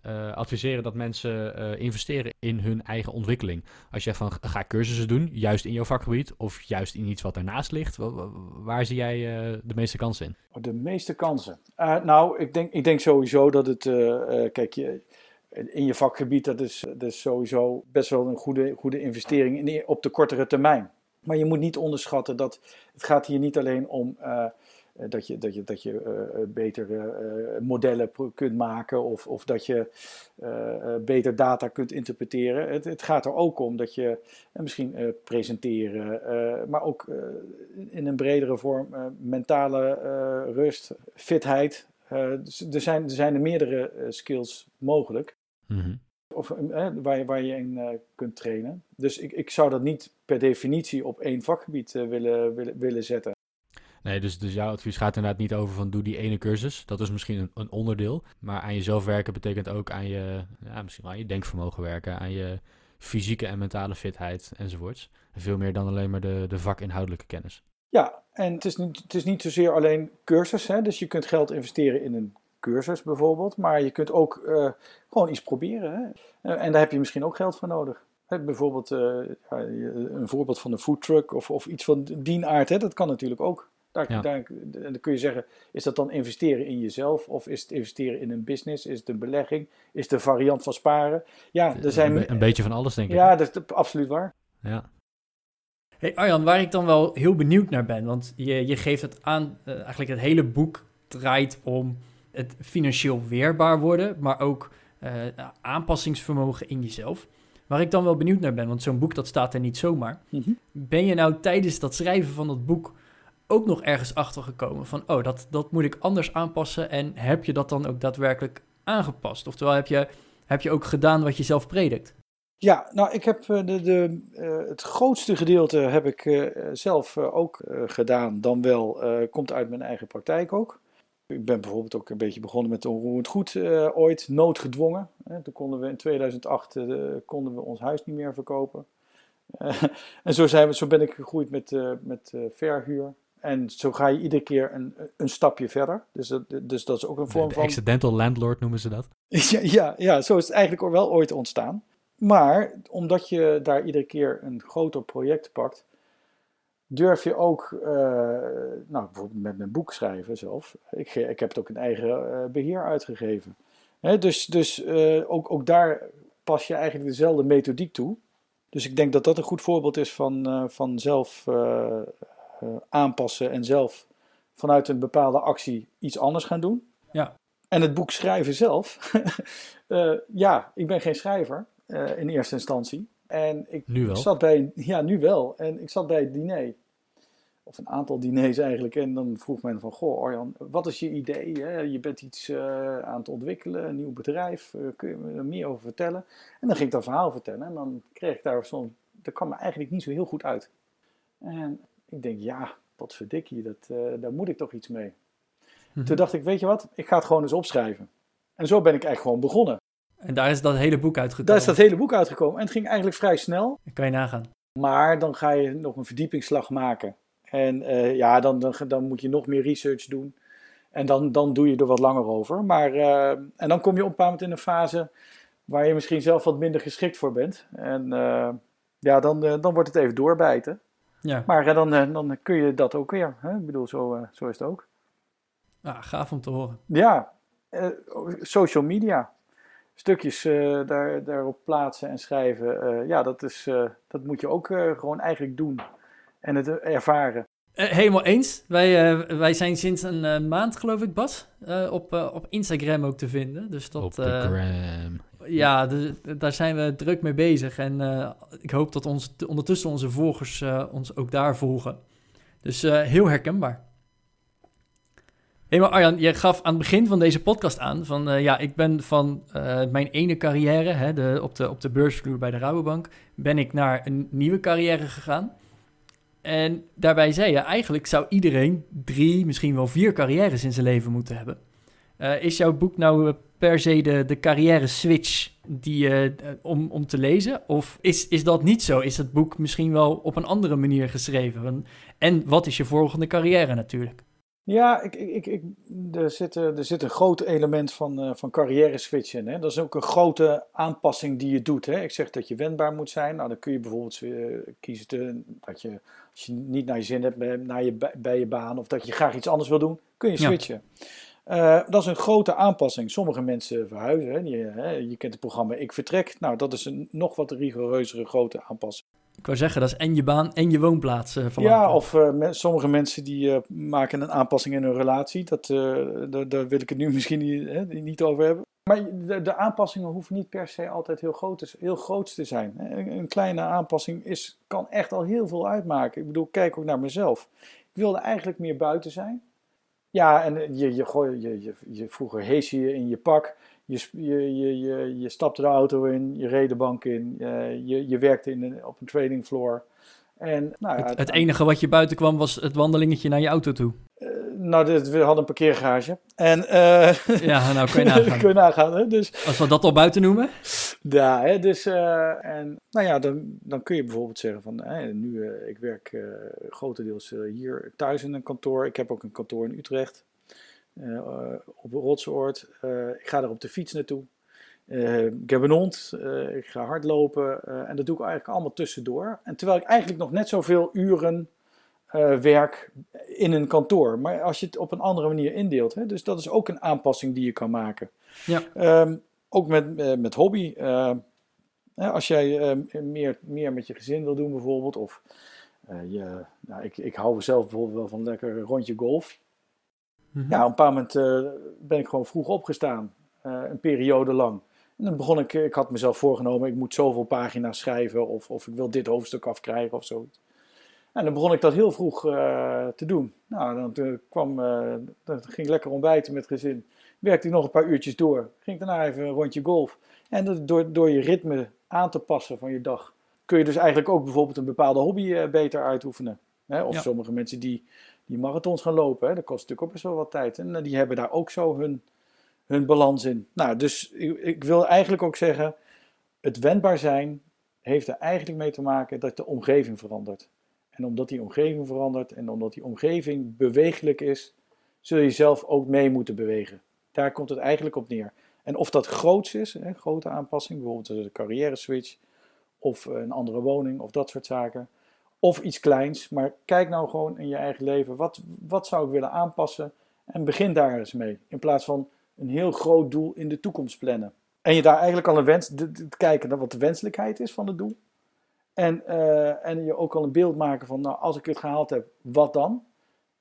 eh, adviseren dat mensen eh, investeren in hun eigen ontwikkeling. Als je van ga cursussen doen, juist in jouw vakgebied of juist in iets wat ernaast ligt, waar zie jij de meeste kansen in? De meeste kansen. nou, ik denk, ik denk sowieso dat het, kijk, je, in je vakgebied, dat is, dat is sowieso best wel een goede, goede investering in, op de kortere termijn. Maar je moet niet onderschatten dat het gaat hier niet alleen om uh, dat je, dat je, dat je uh, betere uh, modellen kunt maken of, of dat je beter data kunt interpreteren. Het, het, gaat er ook om dat je misschien presenteren, maar ook in een bredere vorm mentale rust, fitheid. Dus er, zijn, er zijn er meerdere skills mogelijk. Mm of, eh, waar, je, waar je in kunt trainen. Dus ik, ik zou dat niet per definitie op één vakgebied willen, willen, willen zetten. Nee, dus, dus jouw advies gaat inderdaad niet over van doe die ene cursus. Dat is misschien een, een onderdeel. Maar aan jezelf werken betekent ook aan je, ja, misschien aan je denkvermogen werken, aan je fysieke en mentale fitheid enzovoorts. Veel meer dan alleen maar de, de vakinhoudelijke kennis. Ja, en het is niet, het is niet zozeer alleen cursus. Hè? Dus je kunt geld investeren in een cursus bijvoorbeeld. Maar je kunt ook uh, gewoon iets proberen. Hè? Eh, en daar heb je misschien ook geld voor nodig. bijvoorbeeld uh, een voorbeeld van een foodtruck of, of iets van die aard. Hè? Dat kan natuurlijk ook. Daar, daar, dan kun je zeggen, is dat dan investeren in jezelf? Of is het investeren in een business? Is het een belegging? Is het een variant van sparen? Ja, er zijn... Een, beetje van alles, denk ik. Ja, dat is absoluut waar. Ja. Hey Arjan, waar ik dan wel heel benieuwd naar ben, want je, je geeft het aan, eigenlijk het hele boek draait om het financieel weerbaar worden, maar ook uh, aanpassingsvermogen in jezelf. Waar ik dan wel benieuwd naar ben, want zo'n boek dat staat er niet zomaar. Mhm. Ben je nou tijdens dat schrijven van dat boek ook nog ergens achter gekomen van, oh, dat, dat moet ik anders aanpassen en heb je dat dan ook daadwerkelijk aangepast? Oftewel, heb je, heb je ook gedaan wat je zelf predikt? Ja, nou, ik heb eh, de, de, uh, het grootste gedeelte heb ik uh, zelf ook gedaan, dan wel, komt uit mijn eigen praktijk ook. Ik ben bijvoorbeeld ook een beetje begonnen met onroerend goed ooit, noodgedwongen. toen konden we in 2008 uh, eh, konden we ons huis niet meer verkopen. En zo, zijn we, zo ben ik gegroeid met, met verhuur. En zo ga je iedere keer een, een stapje verder. Dus dat, dus dat is ook een vorm de van... accidental landlord noemen ze dat. ja, ja, ja, zo is het eigenlijk wel ooit ontstaan. Maar omdat je daar iedere keer een groter project pakt, durf je ook, uh, nou bijvoorbeeld met mijn boek schrijven zelf, ik, ik heb het ook een eigen uh, beheer uitgegeven. Hè, dus dus uh, ook, ook daar pas je eigenlijk dezelfde methodiek toe. Dus ik denk dat dat een goed voorbeeld is van, van zelf aanpassen en zelf vanuit een bepaalde actie iets anders gaan doen. Ja. En het boek schrijven zelf, ja, ik ben geen schrijver in eerste instantie. En ik nu wel. zat bij, ja, nu wel. En ik zat bij het diner of een aantal diners eigenlijk. En dan vroeg men van, goh Arjan, wat is je idee? Hè? Je bent iets uh, aan het ontwikkelen, een nieuw bedrijf, kun je me er meer over vertellen? En dan ging ik dat verhaal vertellen en dan kreeg ik daar soms, dat kwam me eigenlijk niet zo heel goed uit. En ik denk, ja, wat verdikkie, dat, uh, daar moet ik toch iets mee. Mhm. Toen dacht ik, weet je wat, ik ga het gewoon eens opschrijven. En zo ben ik eigenlijk gewoon begonnen. En daar is dat hele boek uitgekomen? Daar is dat hele boek uitgekomen. En het ging eigenlijk vrij snel. Dat kan je nagaan. Maar dan ga je nog een verdiepingsslag maken. En uh, ja, dan, dan, dan, moet je nog meer research doen. En dan, dan doe je er wat langer over. Maar, uh, en dan kom je op een bepaald moment in een fase waar je misschien zelf wat minder geschikt voor bent. En uh, ja, dan, dan wordt het even doorbijten. Ja. Maar dan, dan kun je dat ook weer. Hè? Ik bedoel, zo, zo is het ook. Ah, gaaf om te horen. Ja, social media. Stukjes daar, daarop plaatsen en schrijven. ja, dat, is, dat moet je ook gewoon eigenlijk doen en het ervaren. Uh, helemaal eens. Wij, uh, wij zijn sinds een uh, maand, geloof ik, Bas, op, op Instagram ook te vinden. Dus dat, op de gram. Ja, de, daar zijn we druk mee bezig. En ik hoop dat ons, ondertussen onze volgers ons ook daar volgen. Dus heel herkenbaar. Hé, maar Arjan, je gaf aan het begin van deze podcast aan van... ja, ik ben van mijn ene carrière, hè, de, op, de, op de beursvloer bij de Rabobank... ben ik naar een nieuwe carrière gegaan... En daarbij zei je, eigenlijk zou iedereen drie, misschien wel vier carrières in zijn leven moeten hebben. Uh, is jouw boek nou eh, per se de, de carrière switch die, uh, om, om te lezen? Of is, is dat niet zo? Is het boek misschien wel op een andere manier geschreven? En wat is je volgende carrière natuurlijk? Ja, ik, ik, ik, er, zit, er zit een groot element van, uh, van carrière switch in. Hè. Dat is ook een grote aanpassing die je doet. Hè. Ik zeg dat je wendbaar moet zijn. Nou, dan kun je bijvoorbeeld uh, kiezen te, dat je, als je niet naar je zin hebt bij, naar je, bij je baan of dat je graag iets anders wil doen, kun je switchen. Ja. Uh, dat is een grote aanpassing. Sommige mensen verhuizen. Hè. Je, hè, je kent het programma Ik Vertrek. Nou, dat is een nog wat rigoureuzere grote aanpassing. Ik wou zeggen, dat is en je baan en je woonplaats. Uh, ja, of uh, sommige mensen die maken een aanpassing in hun relatie. Dat, daar, daar, wil ik het nu misschien niet, hè, niet over hebben. Maar de, de, aanpassingen hoeven niet per se altijd heel groot, te, heel groot te zijn. Een, een, kleine aanpassing is, kan echt al heel veel uitmaken. Ik bedoel, kijk ook naar mezelf. Ik wilde eigenlijk meer buiten zijn. Ja, en je, je, je, je, je vroeger hees je in je pak. Je, je, je, je, je stapte de auto in, je reed de bank in, uh, je, je werkte in een, op een trading floor. En, nou, het, het, enige wat je buiten kwam was het wandelingetje naar je auto toe. Uh, nou, dit, we hadden een parkeergarage. En, uh, ja, nou kun je nagaan. kun je nagaan hè? Dus, Als we dat al buiten noemen? Ja, hè, dus, en, nou ja, dan, dan kun je bijvoorbeeld zeggen van, hè, nu, ik werk grotendeels hier thuis in een kantoor. Ik heb ook een kantoor in Utrecht. Op Rotsoord. Uh, ik ga er op de fiets naartoe. Uh, ik heb een hond. ik ga hardlopen. en dat doe ik eigenlijk allemaal tussendoor. En terwijl ik eigenlijk nog net zoveel uren werk in een kantoor. Maar als je het op een andere manier indeelt. Hè, dus dat is ook een aanpassing die je kan maken. Ja. Um, ook met, met hobby. als jij meer, meer met je gezin wil doen bijvoorbeeld. Of je, nou, ik, ik hou zelf bijvoorbeeld wel van lekker een rondje golf. Mm -hmm. Ja, op een paar moment ben ik gewoon vroeg opgestaan, een periode lang. En dan begon ik, ik had mezelf voorgenomen, ik moet zoveel pagina's schrijven of, of ik wil dit hoofdstuk afkrijgen of zo. En dan begon ik dat heel vroeg uh, te doen. Nou, dan kwam, dan ging ik lekker ontbijten met gezin. Werkte ik nog een paar uurtjes door. Ging daarna even een rondje golf. En dat, door, door je ritme aan te passen van je dag, kun je dus eigenlijk ook bijvoorbeeld een bepaalde hobby beter uitoefenen. Hè? Of ja. sommige mensen die die marathons gaan lopen. Hè. Dat kost natuurlijk ook best wel wat tijd. En die hebben daar ook zo hun, hun balans in. Nou, dus ik, ik, wil eigenlijk ook zeggen, het wendbaar zijn heeft er eigenlijk mee te maken dat de omgeving verandert. En omdat die omgeving verandert en omdat die omgeving bewegelijk is, zul je zelf ook mee moeten bewegen. Daar komt het eigenlijk op neer. En of dat groots is, een grote aanpassing, bijvoorbeeld een carrière switch of een andere woning of dat soort zaken, of iets kleins. Maar kijk nou gewoon in je eigen leven. Wat, wat zou ik willen aanpassen? En begin daar eens mee. In plaats van een heel groot doel in de toekomst plannen. En je daar eigenlijk al een wens, te, kijken naar wat de wenselijkheid is van het doel. En, uh, en je ook al een beeld maken van, nou, als ik het gehaald heb, wat dan?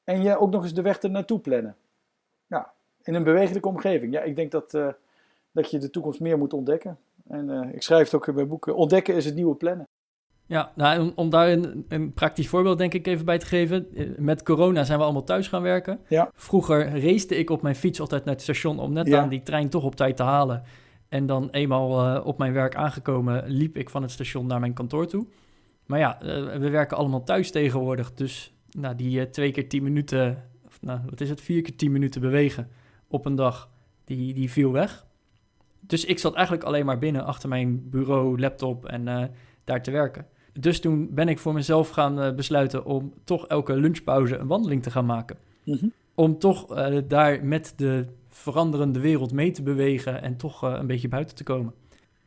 En je ook nog eens de weg er naartoe plannen. Ja, in een bewegelijke omgeving. Ja, ik denk dat, uh, dat je de toekomst meer moet ontdekken. En uh, ik schrijf het ook in mijn boeken. Ontdekken is het nieuwe plannen. Ja, nou, om, om daar een, een, praktisch voorbeeld denk ik even bij te geven. Met corona zijn we allemaal thuis gaan werken. Ja. Vroeger racete ik op mijn fiets altijd naar het station om net ja. aan die trein toch op tijd te halen. En dan eenmaal uh, op mijn werk aangekomen, liep ik van het station naar mijn kantoor toe. Maar ja, uh, we werken allemaal thuis tegenwoordig. Dus nou, die uh, twee keer tien minuten, of, nou, wat is het, vier keer tien minuten bewegen op een dag, die, die viel weg. Dus ik zat eigenlijk alleen maar binnen achter mijn bureau, laptop en daar te werken. Dus toen ben ik voor mezelf gaan uh, besluiten om toch elke lunchpauze een wandeling te gaan maken. Mm -hmm. Om toch uh, daar met de veranderende wereld mee te bewegen en toch uh, een beetje buiten te komen.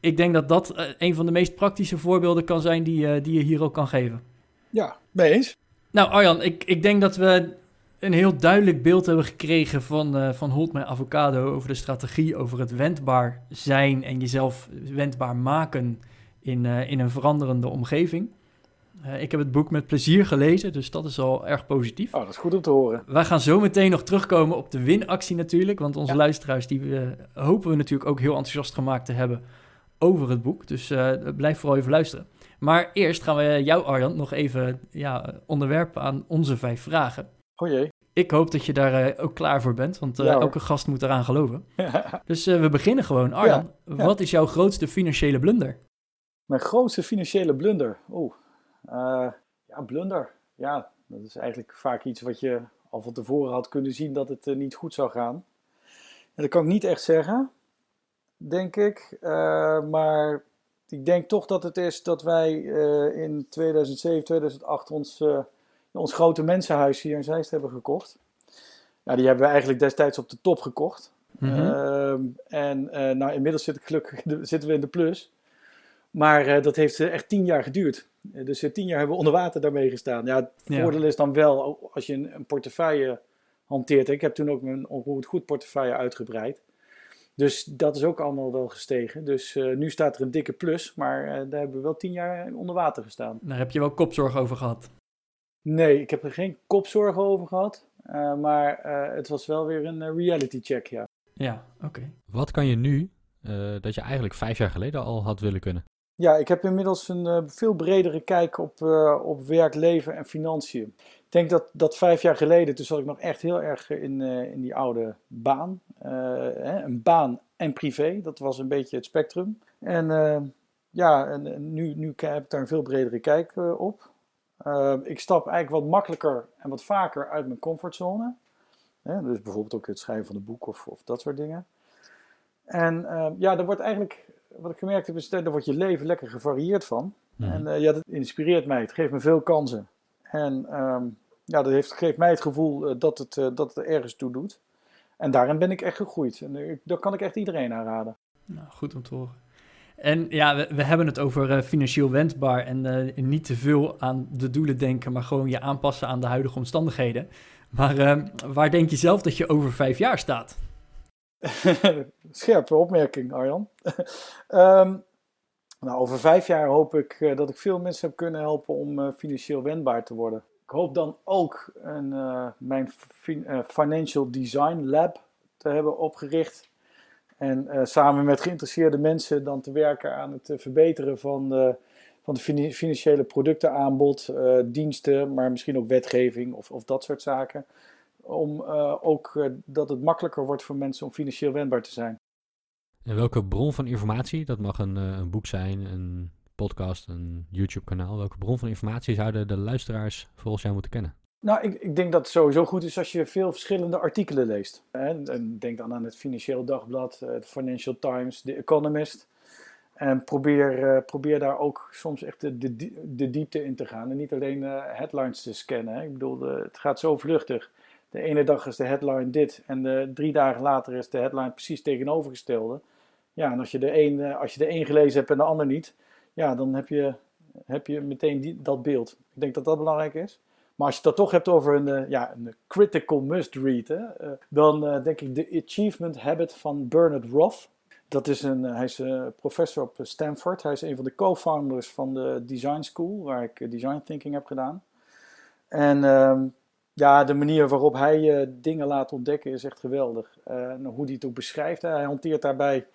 Ik denk dat dat een van de meest praktische voorbeelden kan zijn die, die je hier ook kan geven. Ja, mee eens. Nou Arjan, ik, ik denk dat we een heel duidelijk beeld hebben gekregen van, van Hold My Avocado over de strategie, over het wendbaar zijn en jezelf wendbaar maken in, uh, in een veranderende omgeving. Uh, ik heb het boek met plezier gelezen, dus dat is al erg positief. Oh, dat is goed om te horen. Wij gaan zo meteen nog terugkomen op de winactie natuurlijk, want onze ja. luisteraars die uh, hopen we natuurlijk ook heel enthousiast gemaakt te hebben over het boek. Dus blijf vooral even luisteren. Maar eerst gaan we jou, Arjan, nog even ja, onderwerpen aan onze vijf vragen. Oh jee. Ik hoop dat je daar ook klaar voor bent, want ja, elke gast moet eraan geloven. dus we beginnen gewoon. Arjan, wat is jouw grootste financiële blunder? Mijn grootste financiële blunder. Oeh, uh, ja, blunder. Ja, dat is eigenlijk vaak iets wat je al van tevoren had kunnen zien dat het uh, niet goed zou gaan. En dat kan ik niet echt zeggen, denk ik. Uh, maar ik denk toch dat het is dat wij in 2007, 2008 ons, ons grote mensenhuis hier in Zeist hebben gekocht. Ja, die hebben we eigenlijk destijds op de top gekocht. Mhm. Ehm, en eh, nou, inmiddels zit ik gelukkig, zitten we in de plus. Maar eh, dat heeft eh, echt tien jaar geduurd. Eh, dus tien jaar hebben we onder water daarmee gestaan. Ja, het Ja. voordeel is dan wel, als je een, een portefeuille hanteert. Ik heb toen ook mijn onroerend goed portefeuille uitgebreid. Dus dat is ook allemaal wel gestegen. Dus eh, nu staat er een dikke plus, maar eh, daar hebben we wel tien jaar onder water gestaan. Daar heb je wel kopzorg over gehad. Nee, ik heb er geen kopzorgen over gehad. eh, maar eh, het was wel weer een reality check, ja. Ja, oké. Wat kan je nu eh, dat je eigenlijk vijf jaar geleden al had willen kunnen? Ja, ik heb inmiddels een eh, veel bredere kijk op, eh, op werk, leven en financiën. Ik denk dat, dat vijf jaar geleden, toen zat ik nog echt heel erg in, eh, in die oude baan. Hè, een baan en privé, dat was een beetje het spectrum. En ja, en, nu, nu heb ik daar een veel bredere kijk op. Ik stap eigenlijk wat makkelijker en wat vaker uit mijn comfortzone. Dus bijvoorbeeld ook het schrijven van een boek of, of dat soort dingen. En ja, er wordt eigenlijk, wat ik gemerkt heb, is dat wordt je leven lekker gevarieerd van. Mhm. En eh, ja, dat inspireert mij. Het geeft me veel kansen. En ehm, ja, dat heeft, geeft mij het gevoel eh, dat, het, eh, dat het er ergens toe doet. En daarin ben ik echt gegroeid. En dat kan ik echt iedereen aanraden. Nou, goed om te horen. En ja, we, we hebben het over financieel wendbaar en niet te veel aan de doelen denken, maar gewoon je aanpassen aan de huidige omstandigheden. Maar eh, waar denk je zelf dat je over vijf jaar staat? Scherpe opmerking, Arjan. Ehm, nou, over vijf jaar hoop ik eh, dat ik veel mensen heb kunnen helpen om eh, financieel wendbaar te worden. Ik hoop dan ook een, eh, mijn fin- Financial Design Lab te hebben opgericht. En samen met geïnteresseerde mensen dan te werken aan het verbeteren van, van de financiële productenaanbod, diensten, maar misschien ook wetgeving of, of dat soort zaken. Om eh, ook eh, dat het makkelijker wordt voor mensen om financieel wendbaar te zijn. En welke bron van informatie, dat mag een, eh, een boek zijn, een podcast, een YouTube-kanaal. Welke bron van informatie zouden de luisteraars volgens jou moeten kennen? Nou, ik, ik denk dat het sowieso goed is als je veel verschillende artikelen leest. Hè. En denk dan aan het Financieel Dagblad, het Financial Times, The Economist. En probeer, probeer daar ook soms echt de, de, de diepte in te gaan. En niet alleen headlines te scannen. Hè. Ik bedoel, het gaat zo vluchtig. De ene dag is de headline dit en eh, drie dagen later is de headline precies tegenovergestelde. Ja, en als je de een, eh, als je de een gelezen hebt en de ander niet, ja, dan heb je, heb je meteen dat beeld. Ik denk dat dat belangrijk is. Maar als je het toch hebt over een, eh, ja, een critical must-read, eh, dan denk ik The Achievement Habit van Bernard Roth. Dat is een, hij is professor op Stanford. Hij is een van de co-founders van de Design School, waar ik design thinking heb gedaan. En ehm, ja, de manier waarop hij eh, dingen laat ontdekken is echt geweldig. Eh, en hoe hij het ook beschrijft, hij hanteert daarbij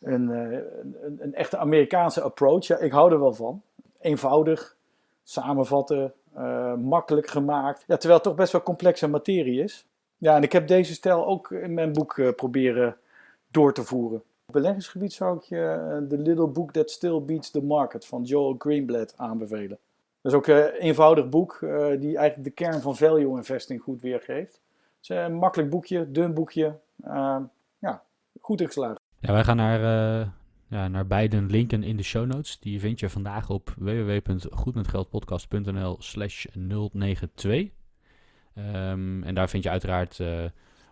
een, eh, een, een echte Amerikaanse approach. Ja, ik hou er wel van. Eenvoudig, samenvatten, makkelijk gemaakt. Ja, terwijl het toch best wel complexe materie is. Ja, en ik heb deze stijl ook in mijn boek proberen door te voeren. Op beleggingsgebied zou ik je The Little Book That Still Beats the Market van Joel Greenblatt aanbevelen. Dat is ook een eenvoudig boek uh, die eigenlijk de kern van value investing goed weergeeft. Het is een makkelijk boekje, dun boekje. Uh, ja, goed ingeslagen. Ja, wij gaan naar, uh, ja, naar beide linken in de show notes. Die vind je vandaag op www.goedmetgeldpodcast.nl slash 092. Um, en daar vind je uiteraard uh,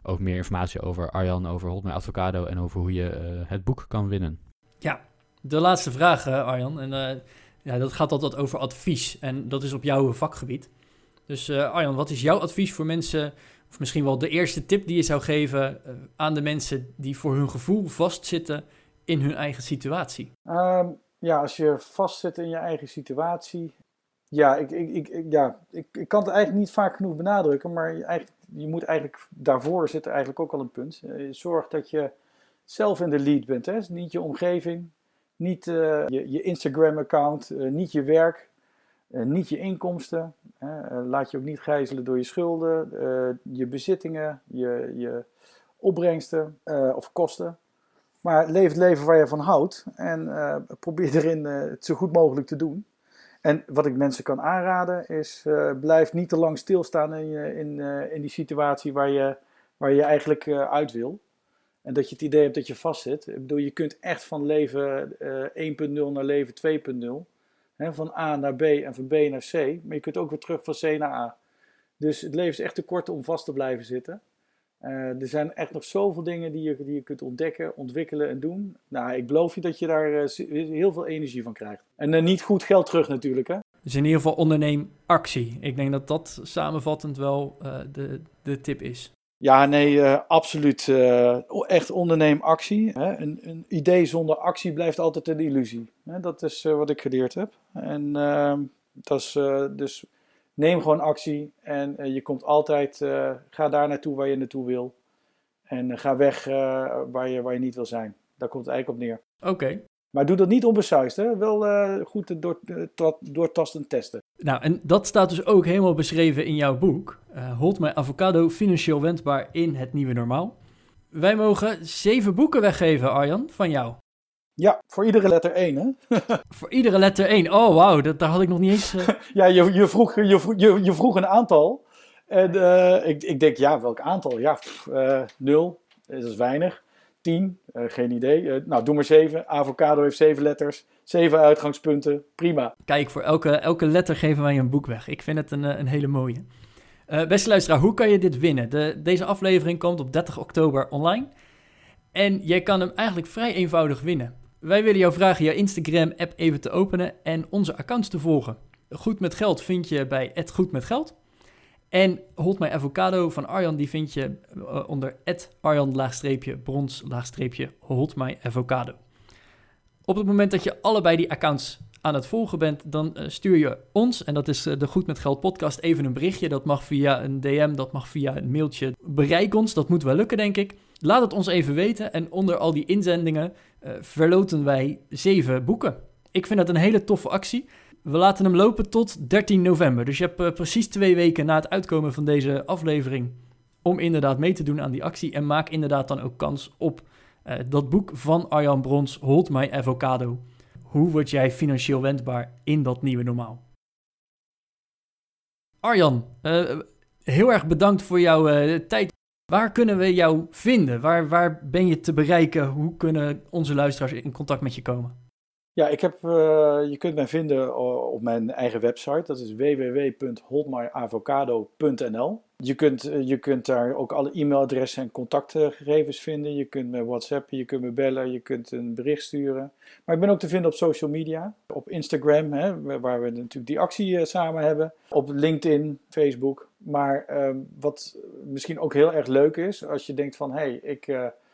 ook meer informatie over Arjan, over Hotmail Avocado en over hoe je uh, het boek kan winnen. Ja, de laatste vraag Arjan. En uh, ja, dat gaat altijd over advies en dat is op jouw vakgebied. Dus uh, Arjan, wat is jouw advies voor mensen, of misschien wel de eerste tip die je zou geven uh, aan de mensen die voor hun gevoel vastzitten in hun eigen situatie? Um, ja, als je vastzit in je eigen situatie. Ja, ik, ik, ik, ja ik, ik kan het eigenlijk niet vaak genoeg benadrukken, maar je, eigenlijk, je moet eigenlijk, daarvoor zit er eigenlijk ook al een punt. Uh, zorg dat je zelf in de lead bent, hè? Niet je omgeving, niet uh, je, je Instagram-account, uh, niet je werk, uh, niet je inkomsten. laat je ook niet gijzelen door je schulden, je bezittingen, je, je opbrengsten of kosten. Maar leef het leven waar je van houdt en probeer erin het zo goed mogelijk te doen. En wat ik mensen kan aanraden is, blijf niet te lang stilstaan in, in, in die situatie waar je, waar je eigenlijk uit wil. En dat je het idee hebt dat je vastzit. Ik bedoel, je kunt echt van leven uh, 1.0 naar leven 2.0. Van A naar B en van B naar C. Maar je kunt ook weer terug van C naar A. Dus het leven is echt te kort om vast te blijven zitten. Eh, er zijn echt nog zoveel dingen die je, die je kunt ontdekken, ontwikkelen en doen. Nou, ik beloof je dat je daar eh, heel veel energie van krijgt. En eh, niet goed geld terug natuurlijk, hè. Dus in ieder geval onderneem actie. Ik denk dat dat samenvattend wel eh, de, de tip is. Ja, nee, eh, absoluut. eh, echt onderneem actie. Hè. Een, een idee zonder actie blijft altijd een illusie. Hè. Dat is eh, wat ik geleerd heb. En ehm, dat is, dus neem gewoon actie. En je komt altijd, ga daar naartoe waar je naartoe wil. En ga weg waar, je, waar je niet wil zijn. Daar komt het eigenlijk op neer. Oké. Maar doe dat niet onbesuisd, hè. Wel eh, goed door, eh, doortasten en testen. Nou, en dat staat dus ook helemaal beschreven in jouw boek. eh Hold My Avocado, financieel wendbaar in het nieuwe normaal. Wij mogen zeven boeken weggeven, Arjan, van jou. Ja, voor iedere letter één, hè. Voor iedere letter één. Oh, wauw, dat, daar had ik nog niet eens... eh, Ja, je, je, vroeg, je, vroeg, je, je vroeg een aantal. En eh, ik, ik denk, ja, welk aantal? Ja, pff, eh, nul. Dat is weinig. Tien, eh, geen idee. Eh, nou, doe maar zeven. Avocado heeft zeven letters. Zeven uitgangspunten. Prima. Kijk, voor elke, elke letter geven wij een boek weg. Ik vind het een, eh, een hele mooie. Beste luisteraar, hoe kan je dit winnen? De, deze aflevering komt op 30 oktober online. En jij kan hem eigenlijk vrij eenvoudig winnen. Wij willen jou vragen jouw Instagram-app even te openen en onze accounts te volgen. Goed met geld vind je bij Goed met Geld. En Hold My Avocado van Arjan, die vind je eh, onder Arjan-brons-hold my avocado. Op het moment dat je allebei die accounts aan het volgen bent, dan eh, stuur je ons, en dat is eh, de Goed met Geld podcast, even een berichtje. Dat mag via een DM, dat mag via een mailtje. Bereik ons, dat moet wel lukken, denk ik. Laat het ons even weten. En onder al die inzendingen verloten wij zeven boeken. Ik vind dat een hele toffe actie. We laten hem lopen tot 13 november. Dus je hebt eh, precies twee weken na het uitkomen van deze aflevering om inderdaad mee te doen aan die actie. En maak inderdaad dan ook kans op eh, dat boek van Arjan Brons, Hold My Avocado. Hoe word jij financieel wendbaar in dat nieuwe normaal? Arjan, eh, heel erg bedankt voor jouw tijd. Waar kunnen we jou vinden? Waar, waar ben je te bereiken? Hoe kunnen onze luisteraars in contact met je komen? Ja, ik heb, eh, je kunt mij vinden op mijn eigen website. Dat is www.holdmyavocado.nl. Je kunt, eh, je kunt daar ook alle e-mailadressen en contactgegevens vinden. Je kunt me whatsappen, je kunt me bellen, je kunt een bericht sturen. Maar ik ben ook te vinden op social media. Op Instagram, hè, waar we natuurlijk die actie eh, samen hebben. Op LinkedIn, Facebook. Maar eh, wat misschien ook heel erg leuk is, als je denkt van... hé, hey, ik...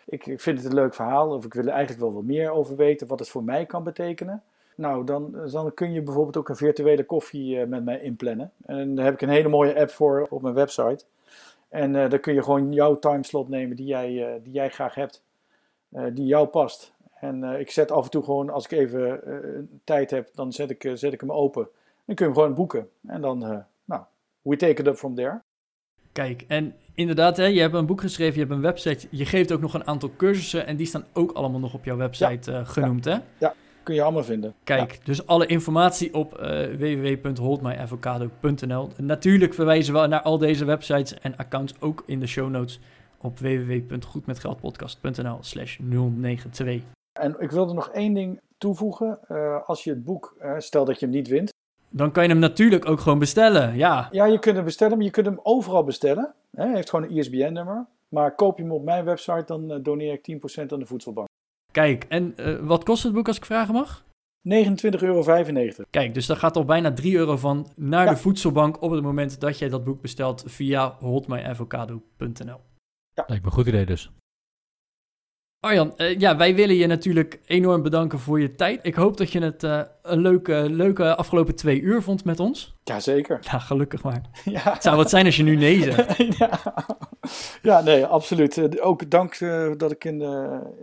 ik vind het een leuk verhaal of ik wil er eigenlijk wel wat meer over weten wat het voor mij kan betekenen. Nou, dan, dan kun je bijvoorbeeld ook een virtuele koffie eh, met mij inplannen. En daar heb ik een hele mooie app voor op mijn website. En eh dan kun je gewoon jouw timeslot nemen die jij, eh, die jij graag hebt, die jou past. En ik zet af en toe gewoon, als ik even tijd heb, dan zet ik, zet ik hem open. Dan kun je hem gewoon boeken. En dan, nou, we take it up from there. Kijk, en inderdaad, hè, je hebt een boek geschreven, je hebt een website. Je geeft ook nog een aantal cursussen en die staan ook allemaal nog op jouw website eh, genoemd, hè? Kun je allemaal vinden. Kijk, dus alle informatie op eh www.holdmyavocado.nl. Natuurlijk verwijzen we naar al deze websites en accounts ook in de show notes op www.goedmetgeldpodcast.nl slash 092. En ik wilde nog één ding toevoegen. Eh, als je het boek, stel dat je hem niet wint. Dan kan je hem natuurlijk ook gewoon bestellen, ja. Ja, je kunt hem bestellen, maar je kunt hem overal bestellen. Hij heeft gewoon een ISBN-nummer. Maar koop je hem op mijn website, dan eh, doneer ik 10% aan de voedselbank. Kijk, en eh, wat kost het boek als ik vragen mag? 29,95 euro. Kijk, dus daar gaat al bijna 3 euro van naar Ja. de voedselbank op het moment dat jij dat boek bestelt via holdmyavocado.nl. Lijkt me een goed idee dus. Arjan, eh, ja, wij willen je natuurlijk enorm bedanken voor je tijd. Ik hoop dat je het eh, een leuke, leuke afgelopen twee uur vond met ons. Jazeker. Ja, gelukkig maar. Ja. Het zou wat zijn als je nu nee zegt. ja. ja, nee, absoluut. Eh, Ook dank dat ik in,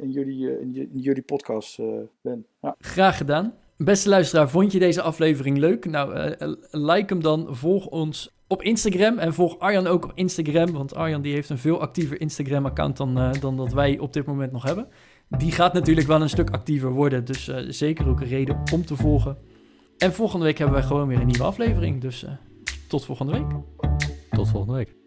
in, jullie, in, in jullie podcast ben. Ja. Graag gedaan. Beste luisteraar, vond je deze aflevering leuk? Nou, eh, eh, like hem dan. Volg ons op Instagram en volg Arjan ook op Instagram. Want Arjan die heeft een veel actiever Instagram-account dan, eh, dan dat wij op dit moment nog hebben. Die gaat natuurlijk wel een stuk actiever worden. Dus zeker ook een reden om te volgen. En volgende week hebben wij gewoon weer een nieuwe aflevering. Dus tot volgende week. Tot volgende week.